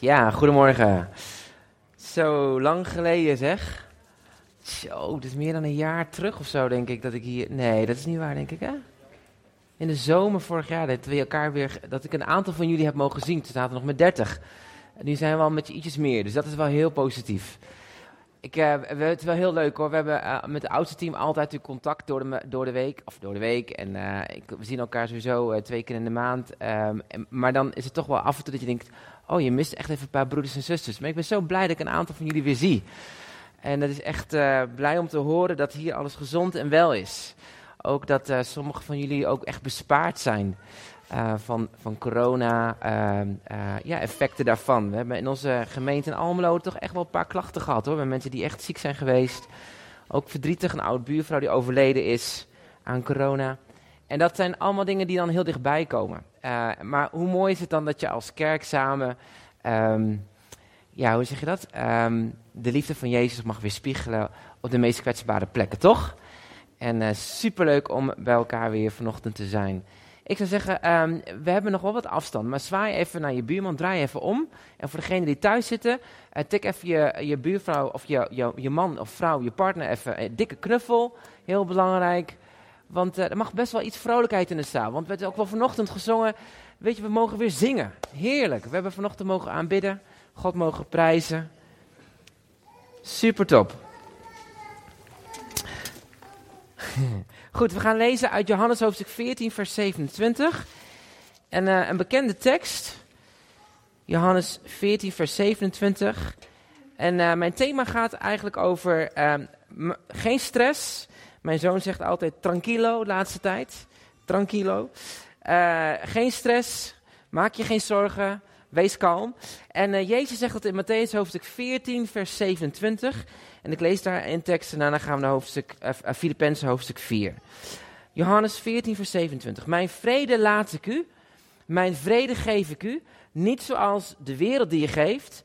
Ja, goedemorgen. Zo lang geleden zeg. Zo, het is meer dan een jaar terug of zo, denk ik, dat ik hier... Nee, dat is niet waar, denk ik, hè? In de zomer vorig jaar dat we elkaar weer... Dat ik een aantal van jullie heb mogen zien. Toen zaten we nog met 30. En nu zijn we al met ietsjes meer, dus dat is wel heel positief. Ik, uh, we, het is wel heel leuk hoor. We hebben uh, met het oudste team altijd contact door de, door de week. Of door de week. En uh, ik, we zien elkaar sowieso twee keer in de maand. En, maar dan is het toch wel af en toe dat je denkt: Oh, je mist echt even een paar broeders en zusters. Maar ik ben zo blij dat ik een aantal van jullie weer zie. En dat is echt blij om te horen dat hier alles gezond en wel is. Ook dat sommige van jullie ook echt bespaard zijn. Uh, van, van corona, uh, ja, effecten daarvan. We hebben in onze gemeente in Almelo toch echt wel een paar klachten gehad hoor. Met mensen die echt ziek zijn geweest. Ook verdrietig, een oude buurvrouw die overleden is aan corona. En dat zijn allemaal dingen die dan heel dichtbij komen. Maar hoe mooi is het dan dat je als kerk samen, um, ja, hoe zeg je dat? Um, de liefde van Jezus mag weer spiegelen op de meest kwetsbare plekken, toch? En superleuk om bij elkaar weer vanochtend te zijn. Ik zou zeggen, um, we hebben nog wel wat afstand, maar zwaai even naar je buurman, draai even om. En voor degenen die thuis zitten, uh, tik even je, je buurvrouw of je, je, je man of vrouw, je partner even een dikke knuffel. Heel belangrijk, want uh, er mag best wel iets vrolijkheid in de zaal. Want we hebben ook wel vanochtend gezongen, weet je, we mogen weer zingen. Heerlijk, we hebben vanochtend mogen aanbidden, God mogen prijzen. Super top. Goed, we gaan lezen uit Johannes hoofdstuk 14, vers 27. En uh, een bekende tekst. Johannes 14, vers 27. En uh, mijn thema gaat eigenlijk over uh, geen stress. Mijn zoon zegt altijd tranquilo laatste tijd. Tranquilo. Uh, geen stress. Maak je geen zorgen. Wees kalm. En Jezus zegt dat in Matthäus hoofdstuk 14, vers 27. En ik lees daar in tekst en daarna gaan we naar hoofdstuk, uh, Filippenzen hoofdstuk 4. Johannes 14, vers 27. Mijn vrede laat ik u, mijn vrede geef ik u, niet zoals de wereld die je geeft,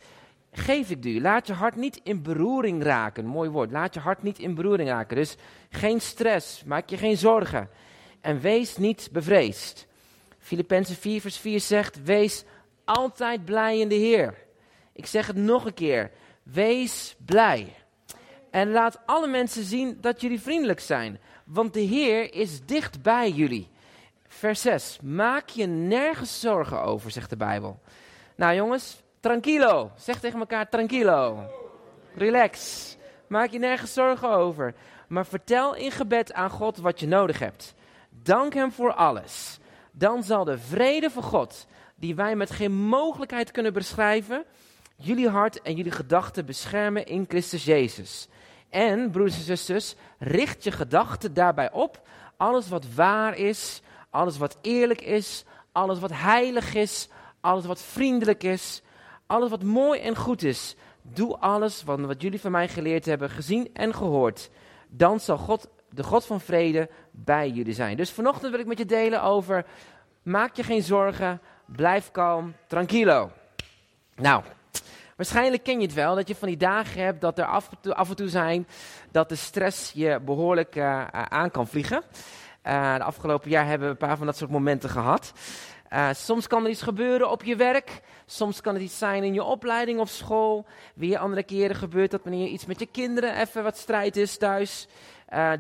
geef ik u. Laat je hart niet in beroering raken. Mooi woord, laat je hart niet in beroering raken. Dus geen stress, maak je geen zorgen. En wees niet bevreesd. Filippenzen 4, vers 4 zegt, wees altijd blij in de Heer. Ik zeg het nog een keer, wees blij. En laat alle mensen zien dat jullie vriendelijk zijn, want de Heer is dicht bij jullie. Vers 6. Maak je nergens zorgen over, zegt de Bijbel. Nou jongens, tranquilo. Zeg tegen elkaar tranquilo. Relax. Maak je nergens zorgen over. Maar vertel in gebed aan God wat je nodig hebt. Dank Hem voor alles. Dan zal de vrede van God, die wij met geen mogelijkheid kunnen beschrijven, jullie hart en jullie gedachten beschermen in Christus Jezus. En, broeders en zusters, richt je gedachten daarbij op. Alles wat waar is, alles wat eerlijk is, alles wat heilig is, alles wat vriendelijk is, alles wat mooi en goed is. Doe alles wat, wat jullie van mij geleerd hebben, gezien en gehoord. Dan zal God, de God van vrede, bij jullie zijn. Dus vanochtend wil ik met je delen over, maak je geen zorgen, blijf kalm, tranquilo. Nou, Waarschijnlijk ken je het wel, dat je van die dagen hebt dat er af en toe, af en toe zijn dat de stress je behoorlijk uh, aan kan vliegen. Uh, de afgelopen jaar hebben we een paar van dat soort momenten gehad. Uh, soms kan er iets gebeuren op je werk. Soms kan het iets zijn in je opleiding of school. Weer andere keren gebeurt dat wanneer iets met je kinderen even wat strijd is thuis.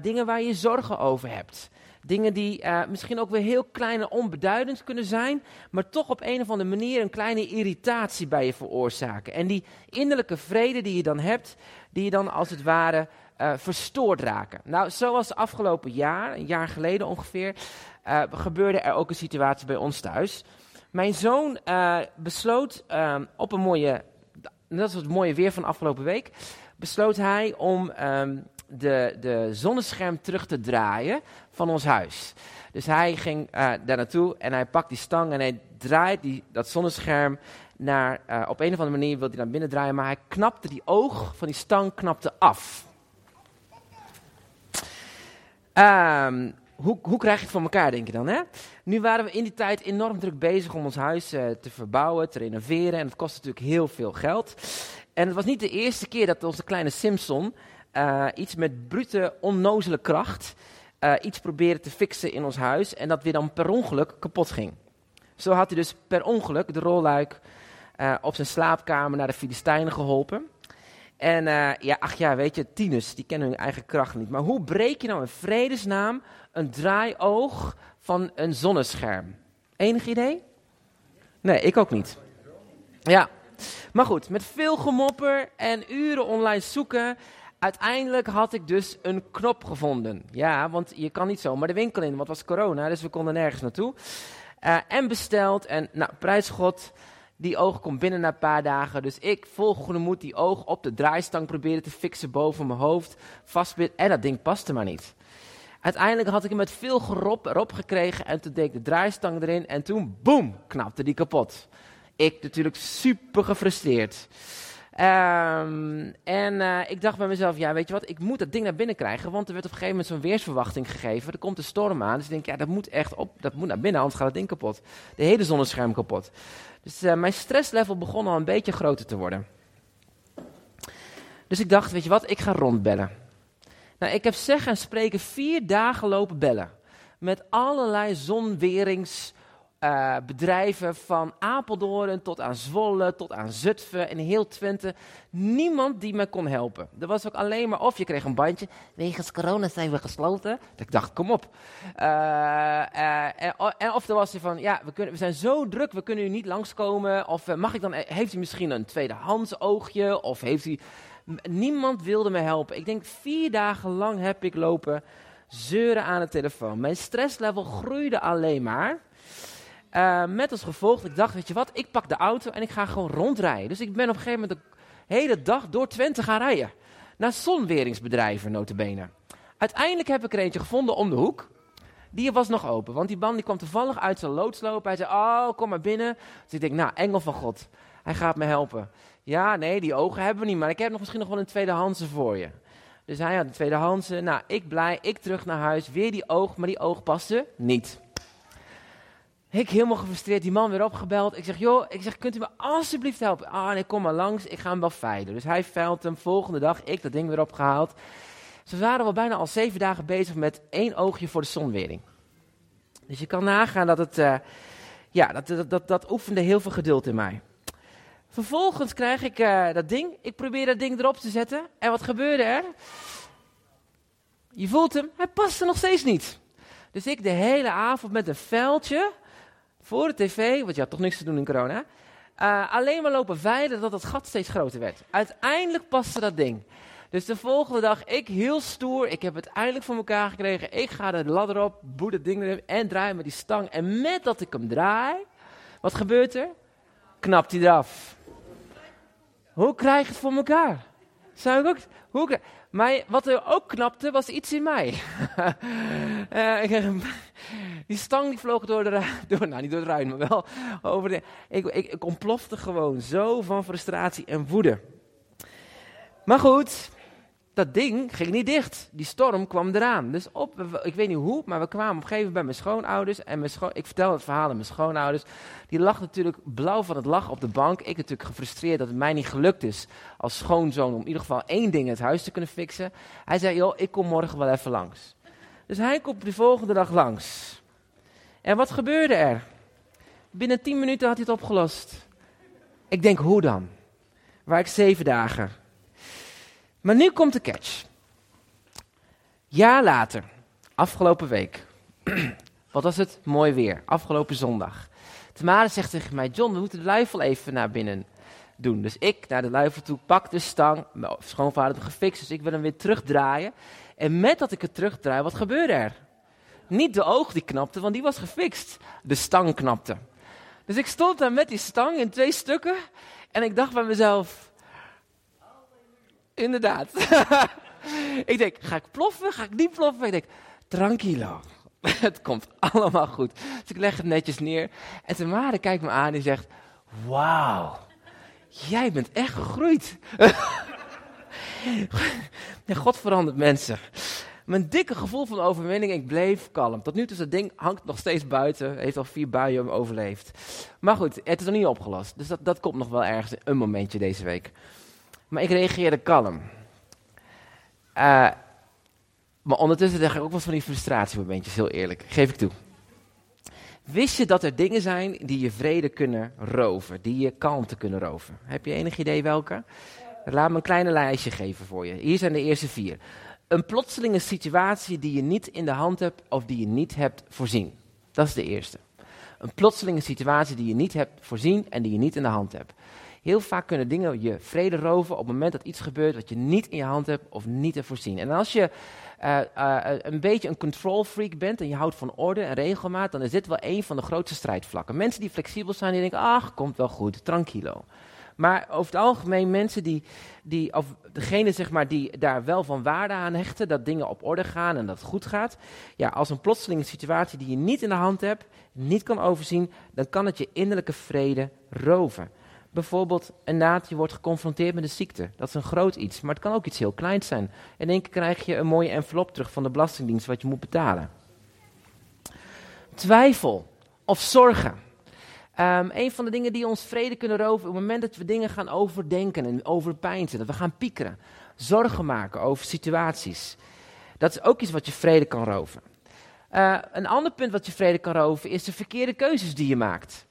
dingen waar je zorgen over hebt. Dingen die uh, misschien ook weer heel klein en onbeduidend kunnen zijn, maar toch op een of andere manier een kleine irritatie bij je veroorzaken. En die innerlijke vrede die je dan hebt, die je dan als het ware uh, verstoord raken. Nou, zoals afgelopen jaar, een jaar geleden ongeveer, uh, gebeurde er ook een situatie bij ons thuis. Mijn zoon besloot op een mooie, dat was het mooie weer van afgelopen week, besloot hij om um, de, de zonnescherm terug te draaien van ons huis. Dus hij ging uh, daar naartoe en hij pakt die stang en hij draait die, dat zonnescherm naar, uh, op een of andere manier wil hij naar binnen draaien, maar hij knapte die oog van die stang knapte af. Um, hoe, hoe krijg je het voor elkaar, denk je dan? Hè? Nu waren we in die tijd enorm druk bezig om ons huis uh, te verbouwen, te renoveren. En het kost natuurlijk heel veel geld. En het was niet de eerste keer dat onze kleine Simpson iets met brute, onnozele kracht uh, iets proberen te fixen in ons huis en dat weer dan per ongeluk kapot ging. Zo had hij dus per ongeluk de rolluik eh, op zijn slaapkamer naar de Filistijnen geholpen. En eh, ja, ach ja, weet je, tieners, die kennen hun eigen kracht niet. Maar hoe breek je nou in vredesnaam een draaioog van een zonnescherm? Enig idee? Nee, ik ook niet. Ja, maar goed, met veel gemopper en uren online zoeken, uiteindelijk had ik dus een knop gevonden. Ja, want je kan niet zomaar de winkel in, want het was corona, dus we konden nergens naartoe. Uh, en besteld en, nou, prijs God, die oog komt binnen na een paar dagen. Dus ik vol goede moed die oog op de draaistang proberen te fixen boven mijn hoofd. Vastbit en dat ding paste maar niet. Uiteindelijk had ik hem met veel gerop erop gekregen en toen deed ik de draaistang erin en toen, boem, knapte die kapot. Ik natuurlijk super gefrustreerd. Um, en uh, ik dacht bij mezelf, ja weet je wat, ik moet dat ding naar binnen krijgen, want er werd op een gegeven moment zo'n weersverwachting gegeven. Er komt een storm aan, dus ik denk, ja dat moet echt op, dat moet naar binnen, anders gaat het ding kapot. De hele zonnescherm kapot. Dus uh, mijn stresslevel begon al een beetje groter te worden. Dus ik dacht, weet je wat, ik ga rondbellen. Nou, ik heb zeggen en spreken vier dagen lopen bellen. Met allerlei zonwerings uh, bedrijven van Apeldoorn tot aan Zwolle, tot aan Zutphen en heel Twente. Niemand die me kon helpen. Er was ook alleen maar, of je kreeg een bandje, wegens corona zijn we gesloten. ik dacht, kom op. Uh, uh, en, of er was er van, ja, we, kunnen, we zijn zo druk, we kunnen u niet langskomen. Of mag ik dan, heeft u misschien een tweedehands oogje? Of heeft u... Niemand wilde me helpen. Ik denk, vier dagen lang heb ik lopen zeuren aan de telefoon. Mijn stresslevel groeide alleen maar. Uh, met als gevolg, ik dacht, weet je wat, ik pak de auto en ik ga gewoon rondrijden. Dus ik ben op een gegeven moment de hele dag door Twente gaan rijden. Naar zonweringsbedrijven, notabene. Uiteindelijk heb ik er eentje gevonden om de hoek. Die was nog open, want die man die kwam toevallig uit zijn loods. Hij zei, oh, kom maar binnen. Dus ik denk, nou, engel van God, hij gaat me helpen. Ja, nee, die ogen hebben we niet, maar ik heb nog misschien nog wel een tweedehandse voor je. Dus hij had een tweedehandse. Nou, ik blij, ik terug naar huis, weer die oog, maar die oog paste niet. Ik helemaal gefrustreerd, die man weer opgebeld. Ik zeg, joh, ik zeg, kunt u me alsjeblieft helpen? Ah, nee, kom maar langs, ik ga hem wel veilen. Dus hij veilt hem, volgende dag, ik dat ding weer opgehaald. Ze waren wel bijna al zeven dagen bezig met één oogje voor de zonwering. Dus je kan nagaan dat het, uh, ja, dat, dat, dat, oefende heel veel geduld in mij. Vervolgens krijg ik uh, dat ding, ik probeer dat ding erop te zetten. En wat gebeurde er? Je voelt hem, hij paste nog steeds niet. Dus ik de hele avond met een vuiltje voor de tv, want je had toch niks te doen in corona. Uh, alleen maar lopen veilen dat het gat steeds groter werd. Uiteindelijk paste dat ding. Dus de volgende dag, ik heel stoer, ik heb het eindelijk voor elkaar gekregen. Ik ga de ladder op, boe het ding erin en draai met die stang. En met dat ik hem draai, wat gebeurt er? Knapt hij eraf. Hoe krijg je het voor elkaar? Zou ik ook, hoe, maar wat er ook knapte, was iets in mij. uh, die stang die vloog door de door, nou niet door de ruim, maar wel over de. Ik, ik, ik ontplofte gewoon zo van frustratie en woede. Maar goed, dat ding ging niet dicht. Die storm kwam eraan. Dus op, ik weet niet hoe, maar we kwamen op een gegeven moment bij mijn schoonouders. En mijn ik vertelde het verhaal aan mijn schoonouders. Die lag natuurlijk blauw van het lachen op de bank. Ik natuurlijk gefrustreerd dat het mij niet gelukt is als schoonzoon om in ieder geval één ding in het huis te kunnen fixen. Hij zei, joh, ik kom morgen wel even langs. Dus hij komt de volgende dag langs. En wat gebeurde er? Binnen tien minuten had hij het opgelost. Ik denk, hoe dan? Waar ik zeven dagen. Maar nu komt de catch. Jaar later, afgelopen week. Wat was het? Mooi weer. Afgelopen zondag. Tamara zegt tegen mij: John, we moeten de luifel even naar binnen doen. Dus ik naar de luifel toe, pak de stang. Mijn schoonvader had hem gefixt, dus ik wil hem weer terugdraaien. En met dat ik het terugdraai, wat gebeurde er? Niet de oog die knapte, want die was gefixt. De stang knapte. Dus ik stond daar met die stang in twee stukken. En ik dacht bij mezelf: Inderdaad. ik denk: ga ik ploffen? Ga ik niet ploffen? Ik denk: tranquilo. het komt allemaal goed. Dus ik leg het netjes neer. En Tamara kijkt me aan en zegt: Wauw, jij bent echt gegroeid. God verandert mensen. Mijn dikke gevoel van overwinning, ik bleef kalm. Tot nu toe, dat ding hangt nog steeds buiten. Heeft al vier buien overleefd. Maar goed, het is nog niet opgelost. Dus dat, dat komt nog wel ergens een momentje deze week. Maar ik reageerde kalm. Uh, maar ondertussen zeg ik ook wat van die frustratiemomentjes, heel eerlijk. Geef ik toe. Wist je dat er dingen zijn die je vrede kunnen roven, die je kalmte kunnen roven? Heb je enig idee welke? Laat me een kleine lijstje geven voor je. Hier zijn de eerste vier. Een plotselinge situatie die je niet in de hand hebt of die je niet hebt voorzien. Dat is de eerste. Een plotselinge situatie die je niet hebt voorzien en die je niet in de hand hebt. Heel vaak kunnen dingen je vrede roven op het moment dat iets gebeurt wat je niet in je hand hebt of niet hebt voorzien. En als je uh, uh, een beetje een control freak bent en je houdt van orde en regelmaat, dan is dit wel een van de grootste strijdvlakken. Mensen die flexibel zijn, die denken, ach, komt wel goed, tranquilo. Maar over het algemeen mensen die, die of degene zeg maar, die daar wel van waarde aan hechten, dat dingen op orde gaan en dat het goed gaat. Ja, als een plotselinge situatie die je niet in de hand hebt, niet kan overzien, dan kan het je innerlijke vrede roven. Bijvoorbeeld, inderdaad, je wordt geconfronteerd met een ziekte. Dat is een groot iets, maar het kan ook iets heel kleins zijn. In één keer krijg je een mooie envelop terug van de Belastingdienst wat je moet betalen. Twijfel of zorgen. Um, een van de dingen die ons vrede kunnen roven op het moment dat we dingen gaan overdenken en overpijnzen, dat we gaan piekeren, zorgen maken over situaties. Dat is ook iets wat je vrede kan roven. Uh, een ander punt wat je vrede kan roven is de verkeerde keuzes die je maakt.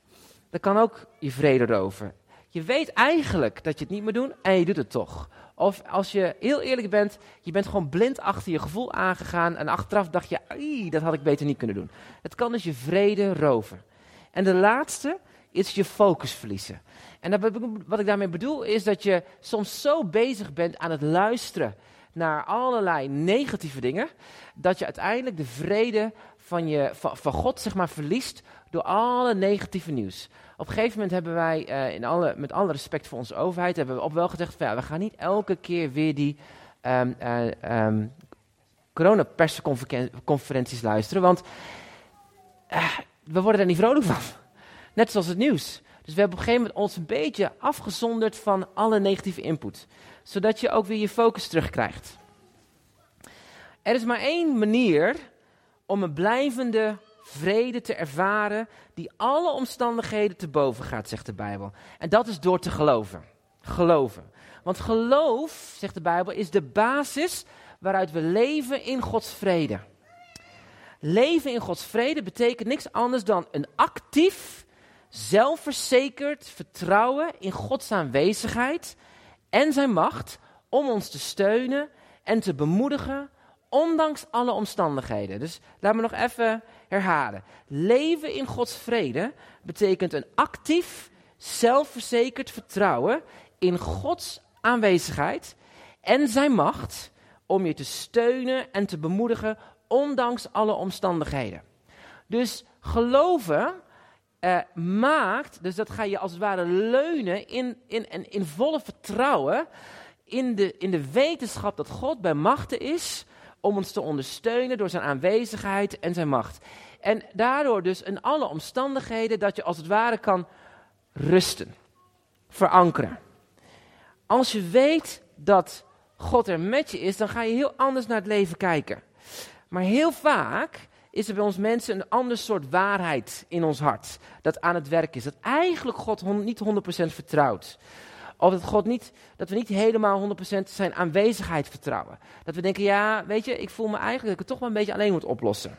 Dat kan ook je vrede roven. Je weet eigenlijk dat je het niet moet doen en je doet het toch. Of als je heel eerlijk bent, je bent gewoon blind achter je gevoel aangegaan en achteraf dacht je, dat had ik beter niet kunnen doen. Het kan dus je vrede roven. En de laatste is je focus verliezen. En wat ik daarmee bedoel is dat je soms zo bezig bent aan het luisteren naar allerlei negatieve dingen, dat je uiteindelijk de vrede van, je, van, God zeg maar, verliest door alle negatieve nieuws. Op een gegeven moment hebben wij, uh, in alle, met alle respect voor onze overheid, hebben we op wel gezegd, van, ja, we gaan niet elke keer weer die um, uh, coronapersconferenties luisteren, want uh, we worden er niet vrolijk van. Net zoals het nieuws. Dus we hebben op een gegeven moment ons een beetje afgezonderd van alle negatieve input. Zodat je ook weer je focus terugkrijgt. Er is maar één manier om een blijvende vrede te ervaren die alle omstandigheden te boven gaat, zegt de Bijbel. En dat is door te geloven. Geloven. Want geloof, zegt de Bijbel, is de basis waaruit we leven in Gods vrede. Leven in Gods vrede betekent niks anders dan een actief, zelfverzekerd vertrouwen in Gods aanwezigheid en zijn macht om ons te steunen en te bemoedigen, ondanks alle omstandigheden. Dus laat me nog even herhalen. Leven in Gods vrede betekent een actief, zelfverzekerd vertrouwen in Gods aanwezigheid en zijn macht om je te steunen en te bemoedigen, ondanks alle omstandigheden. Dus geloven uh, maakt, dus dat ga je als het ware leunen in, in, in, in volle vertrouwen in de, in de wetenschap dat God bij machten is om ons te ondersteunen door zijn aanwezigheid en zijn macht. En daardoor dus in alle omstandigheden dat je als het ware kan rusten, verankeren. Als je weet dat God er met je is, dan ga je heel anders naar het leven kijken. Maar heel vaak is er bij ons mensen een ander soort waarheid in ons hart dat aan het werk is. Dat eigenlijk God niet 100% vertrouwt. Of dat, God niet, dat we niet helemaal 100% zijn aanwezigheid vertrouwen. Dat we denken, ja, weet je, ik voel me eigenlijk dat ik het toch wel een beetje alleen moet oplossen.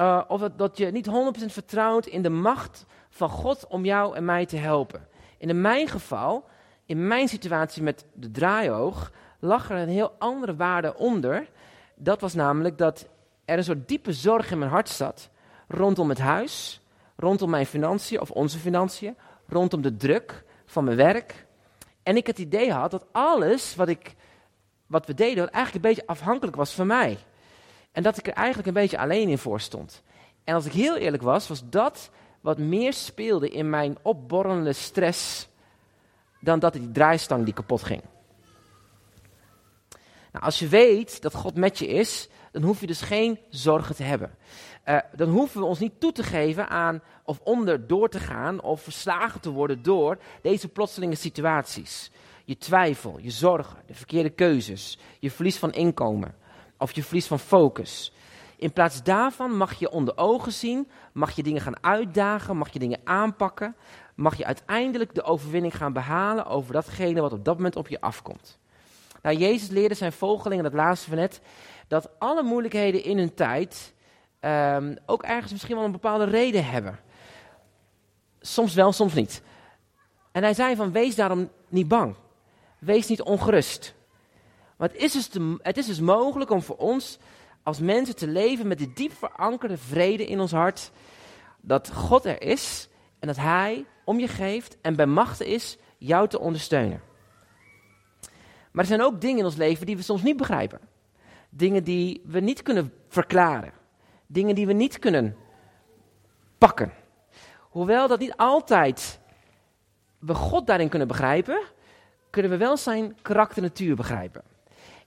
Uh, of dat, dat je niet 100% vertrouwt in de macht van God om jou en mij te helpen. in mijn geval, in mijn situatie met de draaihoog, lag er een heel andere waarde onder. Dat was namelijk dat er een soort diepe zorg in mijn hart zat rondom het huis, rondom mijn financiën of onze financiën, rondom de druk van mijn werk. En ik het idee had dat alles wat, ik, wat we deden eigenlijk een beetje afhankelijk was van mij. En dat ik er eigenlijk een beetje alleen in voor stond. En als ik heel eerlijk was, was dat wat meer speelde in mijn opborrelende stress dan dat die draaistang die kapot ging. Nou, als je weet dat God met je is, dan hoef je dus geen zorgen te hebben. Uh, dan hoeven we ons niet toe te geven aan of onder door te gaan of verslagen te worden door deze plotselinge situaties. Je twijfel, je zorgen, de verkeerde keuzes, je verlies van inkomen of je verlies van focus. In plaats daarvan mag je onder ogen zien, mag je dingen gaan uitdagen, mag je dingen aanpakken, mag je uiteindelijk de overwinning gaan behalen over datgene wat op dat moment op je afkomt. Nou, Jezus leerde zijn volgelingen, dat laatste van net, dat alle moeilijkheden in hun tijd ehm, ook ergens misschien wel een bepaalde reden hebben. Soms wel, soms niet. En hij zei van, wees daarom niet bang. Wees niet ongerust. Want het is, dus het is dus mogelijk om voor ons als mensen te leven met de diep verankerde vrede in ons hart. Dat God er is en dat Hij om je geeft en bij machten is jou te ondersteunen. Maar er zijn ook dingen in ons leven die we soms niet begrijpen. Dingen die we niet kunnen verklaren. Dingen die we niet kunnen pakken. Hoewel dat niet altijd we God daarin kunnen begrijpen, kunnen we wel zijn karakter natuur begrijpen.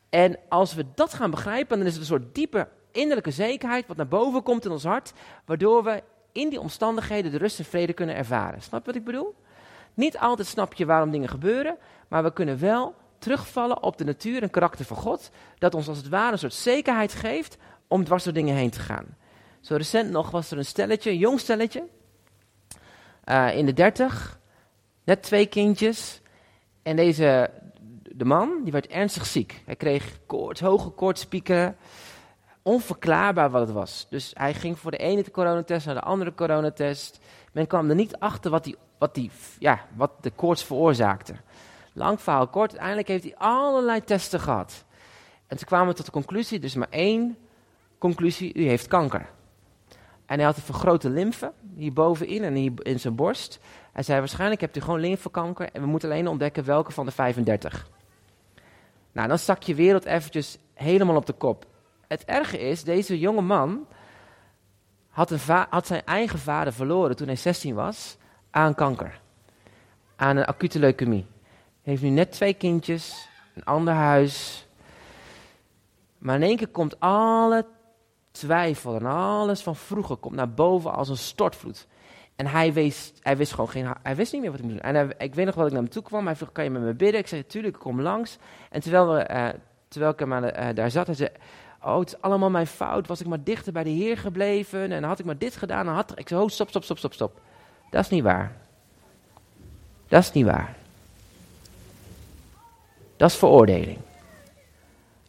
En als we dat gaan begrijpen, dan is het een soort diepe innerlijke zekerheid wat naar boven komt in ons hart, waardoor we in die omstandigheden de rust en vrede kunnen ervaren. Snap je wat ik bedoel? Niet altijd snap je waarom dingen gebeuren, maar we kunnen wel terugvallen op de natuur en karakter van God, dat ons als het ware een soort zekerheid geeft om dwars door dingen heen te gaan. Zo recent nog was er een stelletje, een jong stelletje, uh, in de dertig, net twee kindjes. En deze, de man, die werd ernstig ziek. Hij kreeg koorts, hoge koortspieken, onverklaarbaar wat het was. Dus hij ging voor de ene coronatest naar de andere coronatest. Men kwam er niet achter wat, die, wat, die, ja, wat de koorts veroorzaakte. Lang verhaal kort, uiteindelijk heeft hij allerlei testen gehad. En ze kwamen tot de conclusie, dus maar één conclusie, u heeft kanker. En hij had een vergrote lymfe, hier bovenin en hier in zijn borst. Hij zei, waarschijnlijk hebt u gewoon lymfekanker en we moeten alleen ontdekken welke van de 35. Nou, dan stak je wereld eventjes helemaal op de kop. Het erge is, deze jonge man had, had zijn eigen vader verloren toen hij 16 was aan kanker. Aan een acute leukemie. Hij heeft nu net twee kindjes, een ander huis. Maar in één keer komt alle twijfel en alles van vroeger komt naar boven als een stortvloed. En hij wist, hij wist gewoon geen, hij wist niet meer wat hij moest doen. En ik weet nog wat ik naar hem toe kwam. Hij vroeg, kan je met me bidden? Ik zei, tuurlijk, ik kom langs. En terwijl, we, uh, terwijl ik hem uh, daar zat, hij zei, oh, het is allemaal mijn fout. Was ik maar dichter bij de Heer gebleven en had ik maar dit gedaan. Dan had ik zei, oh, stop, stop, stop, stop, stop. Dat is niet waar. Dat is niet waar. Dat is veroordeling.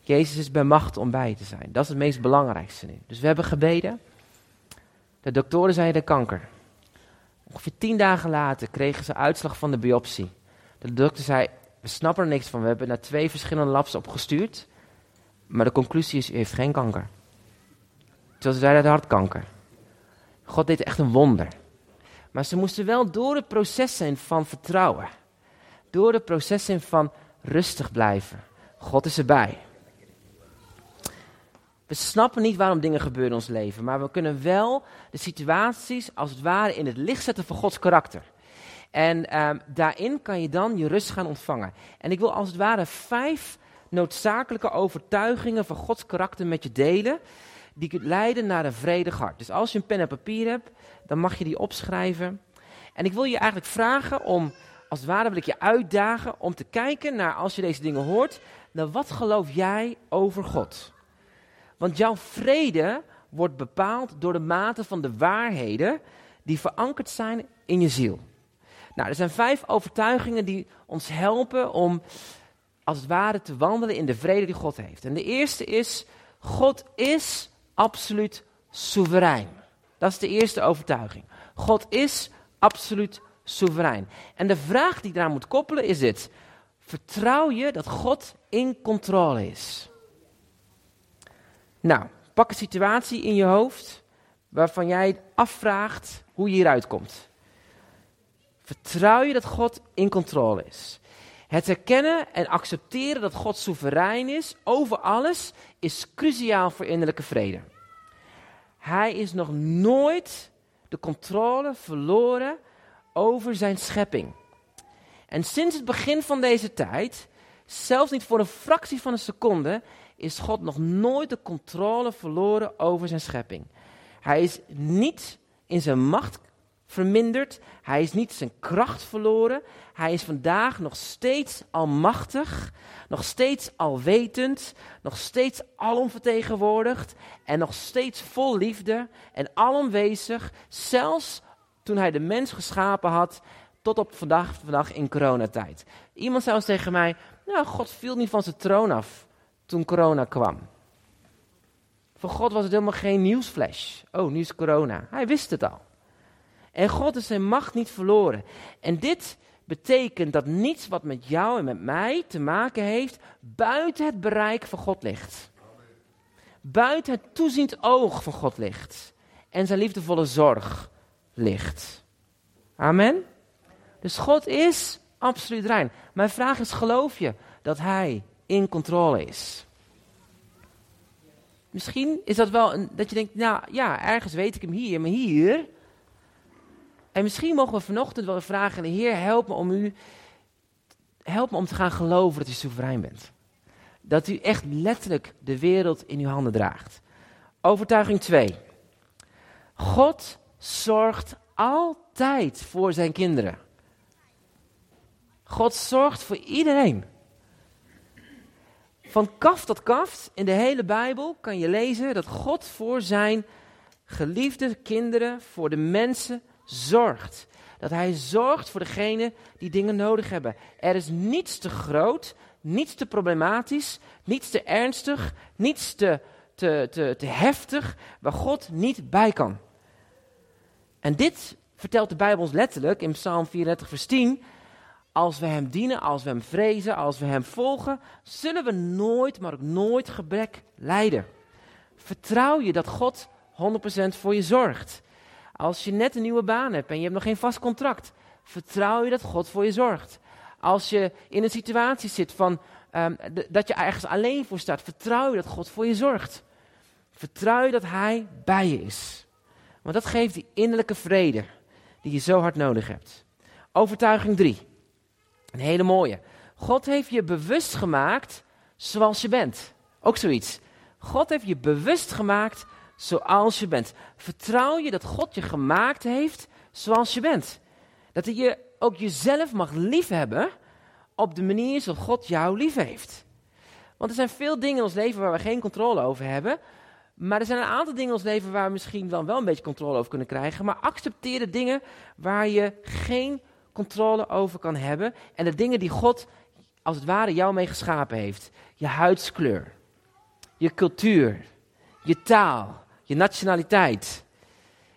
Jezus is bij macht om bij te zijn. Dat is het meest belangrijkste nu. Dus we hebben gebeden. De doktoren zeiden kanker. Ongeveer tien dagen later kregen ze uitslag van de biopsie. De dokter zei, we snappen er niks van. We hebben naar twee verschillende labs opgestuurd. Maar de conclusie is, u heeft geen kanker. Terwijl ze zeiden, hartkanker. God deed echt een wonder. Maar ze moesten wel door het proces zijn van vertrouwen. Door het proces zijn van rustig blijven. God is erbij. We snappen niet waarom dingen gebeuren in ons leven, maar we kunnen wel de situaties als het ware in het licht zetten van Gods karakter. En ehm, daarin kan je dan je rust gaan ontvangen. En ik wil als het ware vijf noodzakelijke overtuigingen van Gods karakter met je delen, die leiden naar een vredig hart. Dus als je een pen en papier hebt, dan mag je die opschrijven. En ik wil je eigenlijk vragen om, als het ware wil ik je uitdagen om te kijken naar, als je deze dingen hoort, naar wat geloof jij over God? Want jouw vrede wordt bepaald door de mate van de waarheden die verankerd zijn in je ziel. Nou, er zijn vijf overtuigingen die ons helpen om als het ware te wandelen in de vrede die God heeft. En de eerste is, God is absoluut soeverein. Dat is de eerste overtuiging. God is absoluut soeverein. En de vraag die ik eraan moet koppelen is dit. Vertrouw je dat God in controle is? Nou, pak een situatie in je hoofd waarvan jij afvraagt hoe je hieruit komt. Vertrouw je dat God in controle is? Het herkennen en accepteren dat God soeverein is over alles is cruciaal voor innerlijke vrede. Hij is nog nooit de controle verloren over zijn schepping. En sinds het begin van deze tijd, zelfs niet voor een fractie van een seconde, is God nog nooit de controle verloren over zijn schepping. Hij is niet in zijn macht verminderd. Hij is niet zijn kracht verloren. Hij is vandaag nog steeds almachtig, nog steeds alwetend, nog steeds alomvertegenwoordigd en nog steeds vol liefde en alomwezig, zelfs toen hij de mens geschapen had, tot op vandaag, vandaag in coronatijd. Iemand zei eens tegen mij, nou, God viel niet van zijn troon af toen corona kwam. Voor God was het helemaal geen nieuwsflash. Oh, nu is corona. Hij wist het al. En God is zijn macht niet verloren. En dit betekent dat niets wat met jou en met mij te maken heeft, buiten het bereik van God ligt. Buiten het toeziend oog van God ligt. En zijn liefdevolle zorg ligt. Amen. Dus God is absoluut rein. Mijn vraag is: geloof je dat Hij in controle is? Misschien is dat wel een, dat je denkt, nou ja, ergens weet ik hem hier, maar hier. En misschien mogen we vanochtend wel vragen: Heer, help me om u, help me om te gaan geloven dat u soeverein bent. Dat u echt letterlijk de wereld in uw handen draagt. Overtuiging 2. God zorgt altijd voor zijn kinderen. God zorgt voor iedereen. Van kaf tot kaf in de hele Bijbel kan je lezen dat God voor zijn geliefde kinderen, voor de mensen zorgt. Dat hij zorgt voor degenen die dingen nodig hebben. Er is niets te groot, niets te problematisch, niets te ernstig, niets te, te, te, te heftig waar God niet bij kan. En dit vertelt de Bijbel ons letterlijk in Psalm 34, vers 10. Als we Hem dienen, als we Hem vrezen, als we Hem volgen, zullen we nooit, maar ook nooit gebrek lijden. Vertrouw je dat God 100% voor je zorgt. Als je net een nieuwe baan hebt en je hebt nog geen vast contract, vertrouw je dat God voor je zorgt. Als je in een situatie zit van, ehm, dat je ergens alleen voor staat, vertrouw je dat God voor je zorgt. Vertrouw je dat Hij bij je is. Want dat geeft die innerlijke vrede die je zo hard nodig hebt. Overtuiging 3. Een hele mooie. God heeft je bewust gemaakt zoals je bent. Ook zoiets. God heeft je bewust gemaakt zoals je bent. Vertrouw je dat God je gemaakt heeft zoals je bent. Dat hij je ook jezelf mag liefhebben op de manier zoals God jou lief heeft. Want er zijn veel dingen in ons leven waar we geen controle over hebben. Maar er zijn een aantal dingen in ons leven waar we misschien wel een beetje controle over kunnen krijgen. Maar accepteer de dingen waar je geen controle over kan hebben. En de dingen die God als het ware jou mee geschapen heeft. Je huidskleur, je cultuur, je taal, je nationaliteit.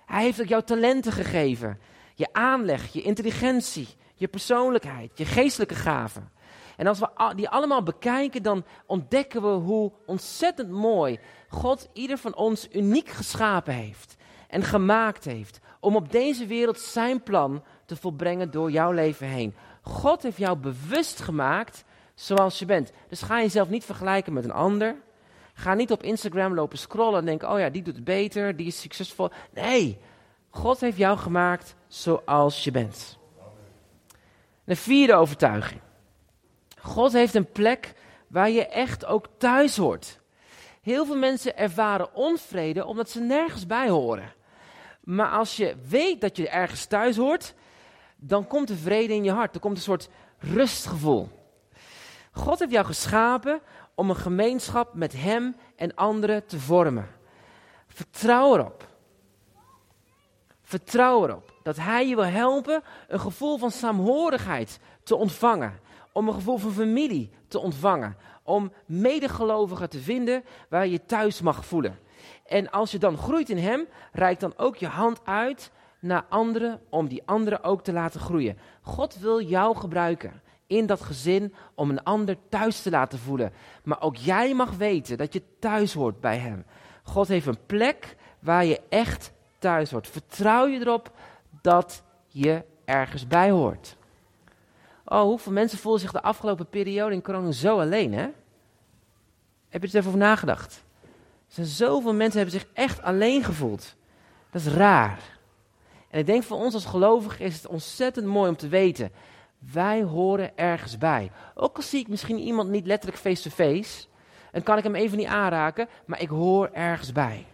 Hij heeft ook jouw talenten gegeven. Je aanleg, je intelligentie, je persoonlijkheid, je geestelijke gaven. En als we die allemaal bekijken, dan ontdekken we hoe ontzettend mooi God ieder van ons uniek geschapen heeft en gemaakt heeft. Om op deze wereld zijn plan te volbrengen door jouw leven heen. God heeft jou bewust gemaakt zoals je bent. Dus ga jezelf niet vergelijken met een ander. Ga niet op Instagram lopen scrollen en denken: oh ja, die doet het beter, die is succesvol. Nee, God heeft jou gemaakt zoals je bent. De vierde overtuiging. God heeft een plek waar je echt ook thuis hoort. Heel veel mensen ervaren onvrede omdat ze nergens bij horen. Maar als je weet dat je ergens thuis hoort, dan komt er vrede in je hart. Er komt een soort rustgevoel. God heeft jou geschapen om een gemeenschap met Hem en anderen te vormen. Vertrouw erop. Vertrouw erop dat Hij je wil helpen een gevoel van saamhorigheid te ontvangen. Om een gevoel van familie te ontvangen. Om medegelovigen te vinden waar je thuis mag voelen. En als je dan groeit in Hem, reik dan ook je hand uit naar anderen om die anderen ook te laten groeien. God wil jou gebruiken in dat gezin om een ander thuis te laten voelen. Maar ook jij mag weten dat je thuis hoort bij Hem. God heeft een plek waar je echt thuis hoort. Vertrouw je erop dat je ergens bij hoort. Oh, hoeveel mensen voelen zich de afgelopen periode in corona zo alleen, hè? Heb je er even over nagedacht? Er zijn zoveel mensen hebben zich echt alleen gevoeld. Dat is raar. En ik denk voor ons als gelovigen is het ontzettend mooi om te weten wij horen ergens bij. Ook al zie ik misschien iemand niet letterlijk face-to-face, en kan ik hem even niet aanraken, maar ik hoor ergens bij.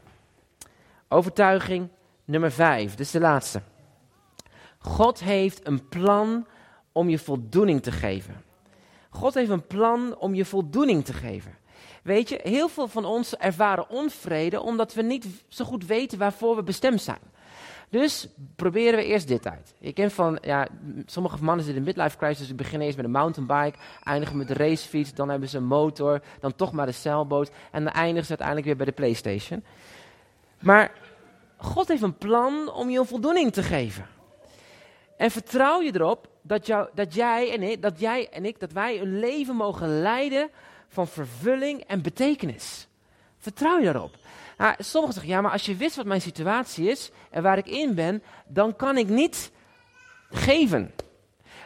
Overtuiging nummer vijf, dit is de laatste. God heeft een plan om je voldoening te geven. God heeft een plan om je voldoening te geven. Weet je, heel veel van ons ervaren onvrede omdat we niet zo goed weten waarvoor we bestemd zijn. Dus proberen we eerst dit uit. Je kent van, ja, sommige mannen zitten in midlife crisis, dus beginnen eerst met een mountainbike, eindigen met de racefiets, dan hebben ze een motor, dan toch maar de zeilboot en dan eindigen ze uiteindelijk weer bij de Playstation. Maar God heeft een plan om je een voldoening te geven. En vertrouw je erop dat, jou, dat, jij en ik, dat jij en ik, dat wij een leven mogen leiden van vervulling en betekenis. Vertrouw je daarop? Nou, sommigen zeggen, ja, maar als je wist wat mijn situatie is en waar ik in ben, dan kan ik niet geven.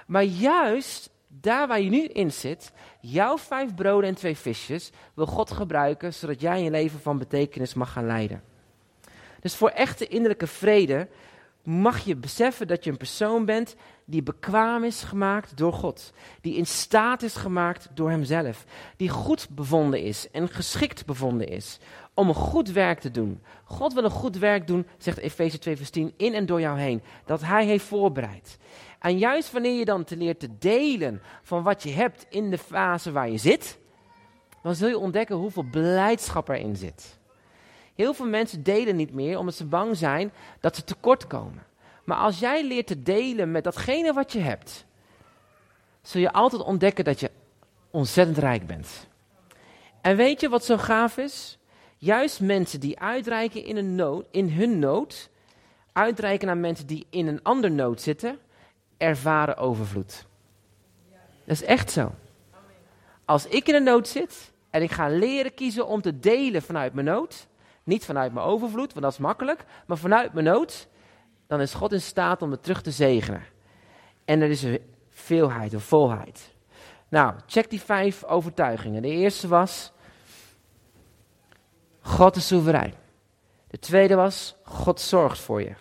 Maar juist daar waar je nu in zit, jouw vijf broden en twee visjes, wil God gebruiken zodat jij je leven van betekenis mag gaan leiden. Dus voor echte innerlijke vrede mag je beseffen dat je een persoon bent die bekwaam is gemaakt door God. Die in staat is gemaakt door Hemzelf. Die goed bevonden is en geschikt bevonden is om een goed werk te doen. God wil een goed werk doen, zegt Efeze 2 vers 10, in en door jou heen. Dat Hij heeft voorbereid. En juist wanneer je dan te leert te delen van wat je hebt in de fase waar je zit, dan zul je ontdekken hoeveel blijdschap erin zit. Heel veel mensen delen niet meer omdat ze bang zijn dat ze tekort komen. Maar als jij leert te delen met datgene wat je hebt, zul je altijd ontdekken dat je ontzettend rijk bent. En weet je wat zo gaaf is? Juist mensen die uitreiken in, een nood, in hun nood, uitreiken naar mensen die in een ander nood zitten, ervaren overvloed. Dat is echt zo. Als ik in een nood zit en ik ga leren kiezen om te delen vanuit mijn nood, niet vanuit mijn overvloed, want dat is makkelijk, maar vanuit mijn nood, dan is God in staat om het terug te zegenen. En er is een veelheid, een volheid. Nou, check die vijf overtuigingen. De eerste was, God is soeverein. De tweede was, God zorgt voor je.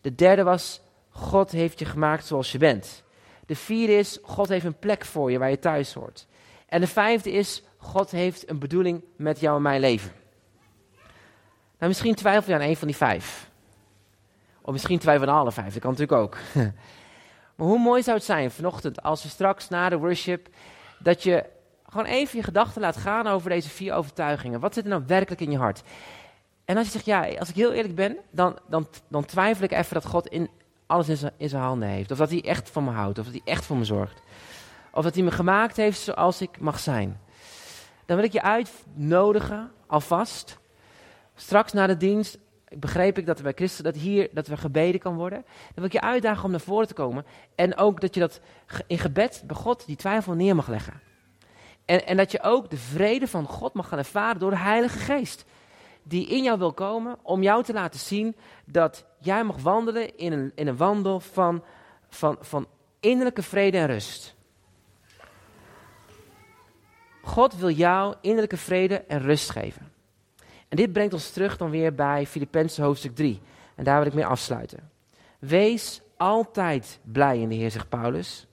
De derde was, God heeft je gemaakt zoals je bent. De vierde is, God heeft een plek voor je waar je thuis hoort. En de vijfde is, God heeft een bedoeling met jou en mijn leven. Nou, misschien twijfel je aan een van die vijf. Of misschien twijfel je aan alle vijf, dat kan natuurlijk ook. maar hoe mooi zou het zijn vanochtend als we straks na de worship, dat je gewoon even je gedachten laat gaan over deze vier overtuigingen. Wat zit er nou werkelijk in je hart? En als je zegt, ja, als ik heel eerlijk ben, dan, dan, dan twijfel ik even dat God in, alles in zijn, in zijn handen heeft. Of dat hij echt van me houdt, of dat hij echt voor me zorgt. Of dat hij me gemaakt heeft zoals ik mag zijn. Dan wil ik je uitnodigen, alvast, straks na de dienst, begreep ik dat er bij Christus, dat hier, dat er gebeden kan worden. Dan wil ik je uitdagen om naar voren te komen. En ook dat je dat in gebed bij God die twijfel neer mag leggen. En, en dat je ook de vrede van God mag gaan ervaren door de Heilige Geest. Die in jou wil komen om jou te laten zien dat jij mag wandelen in een, in een wandel van, van, van innerlijke vrede en rust. God wil jou innerlijke vrede en rust geven. En dit brengt ons terug dan weer bij Filippenzen hoofdstuk 3. En daar wil ik mee afsluiten. Wees altijd blij in de Heer, zegt Paulus.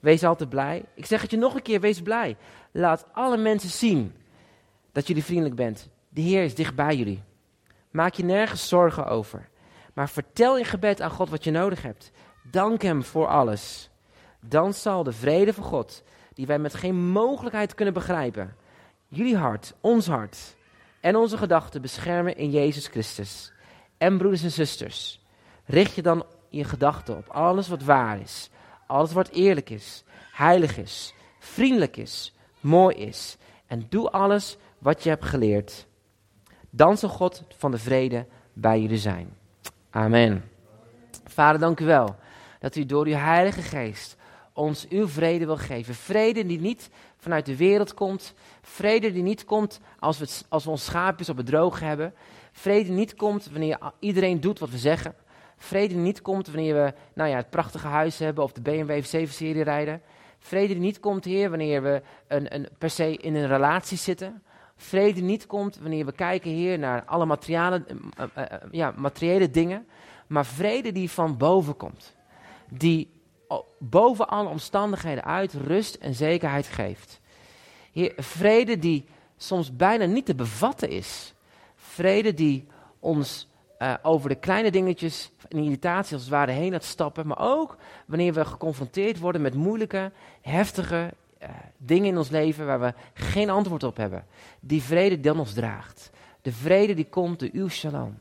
Wees altijd blij. Ik zeg het je nog een keer, wees blij. Laat alle mensen zien dat jullie vriendelijk bent. De Heer is dicht bij jullie. Maak je nergens zorgen over. Maar vertel in gebed aan God wat je nodig hebt. Dank Hem voor alles. Dan zal de vrede van God, die wij met geen mogelijkheid kunnen begrijpen, jullie hart, ons hart en onze gedachten beschermen in Jezus Christus. En broeders en zusters, richt je dan je gedachten op alles wat waar is, alles wat eerlijk is, heilig is, vriendelijk is, mooi is. En doe alles wat je hebt geleerd. Dan zal God van de vrede bij jullie zijn. Amen. Vader, dank u wel dat u door uw Heilige Geest ons uw vrede wil geven. Vrede die niet vanuit de wereld komt. Vrede die niet komt als we, als we ons schaapjes op het droog hebben. Vrede die niet komt wanneer iedereen doet wat we zeggen. Vrede die niet komt wanneer we nou ja, het prachtige huis hebben of de BMW 7-serie rijden. Vrede die niet komt, Heer, wanneer we een, een, per se in een relatie zitten. Vrede die niet komt wanneer we kijken, Heer, naar alle materiële, ja, materiële dingen. Maar vrede die van boven komt. Die boven alle omstandigheden uit rust en zekerheid geeft. Vrede die soms bijna niet te bevatten is. Vrede die ons uh, over de kleine dingetjes in irritatie als het ware heen laat stappen. Maar ook wanneer we geconfronteerd worden met moeilijke, heftige uh, dingen in ons leven waar we geen antwoord op hebben. Die vrede dan ons draagt. De vrede die komt door uw shalom.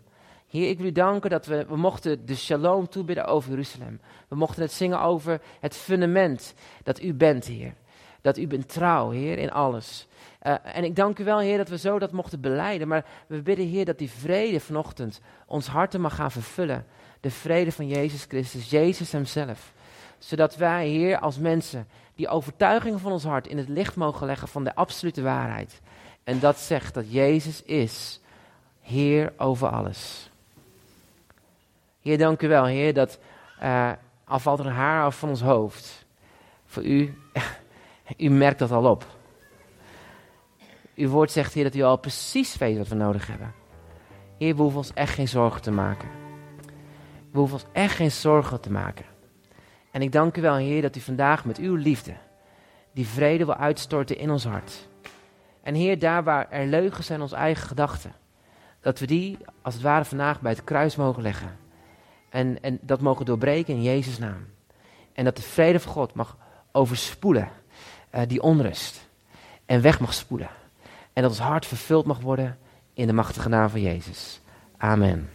Heer, ik wil u danken dat we, we mochten de shalom toebidden over Jeruzalem. We mochten het zingen over het fundament dat u bent, Heer. Dat u bent trouw, Heer, in alles. Uh, en ik dank u wel, Heer, dat we zo dat mochten beleiden. Maar we bidden, Heer, dat die vrede vanochtend ons harten mag gaan vervullen. De vrede van Jezus Christus, Jezus Hemzelf. Zodat wij, Heer, als mensen die overtuiging van ons hart in het licht mogen leggen van de absolute waarheid. En dat zegt dat Jezus is Heer over alles. Heer, dank u wel, Heer, dat uh, al valt er een haar af van ons hoofd. Voor u, u merkt dat al op. Uw woord zegt, Heer, dat u al precies weet wat we nodig hebben. Heer, we hoeven ons echt geen zorgen te maken. We hoeven ons echt geen zorgen te maken. En ik dank u wel, Heer, dat u vandaag met uw liefde die vrede wil uitstorten in ons hart. En Heer, daar waar er leugens zijn, onze eigen gedachten, dat we die als het ware vandaag bij het kruis mogen leggen. En, en dat mogen doorbreken in Jezus' naam. En dat de vrede van God mag overspoelen eh, die onrust. En weg mag spoelen. En dat ons hart vervuld mag worden in de machtige naam van Jezus. Amen.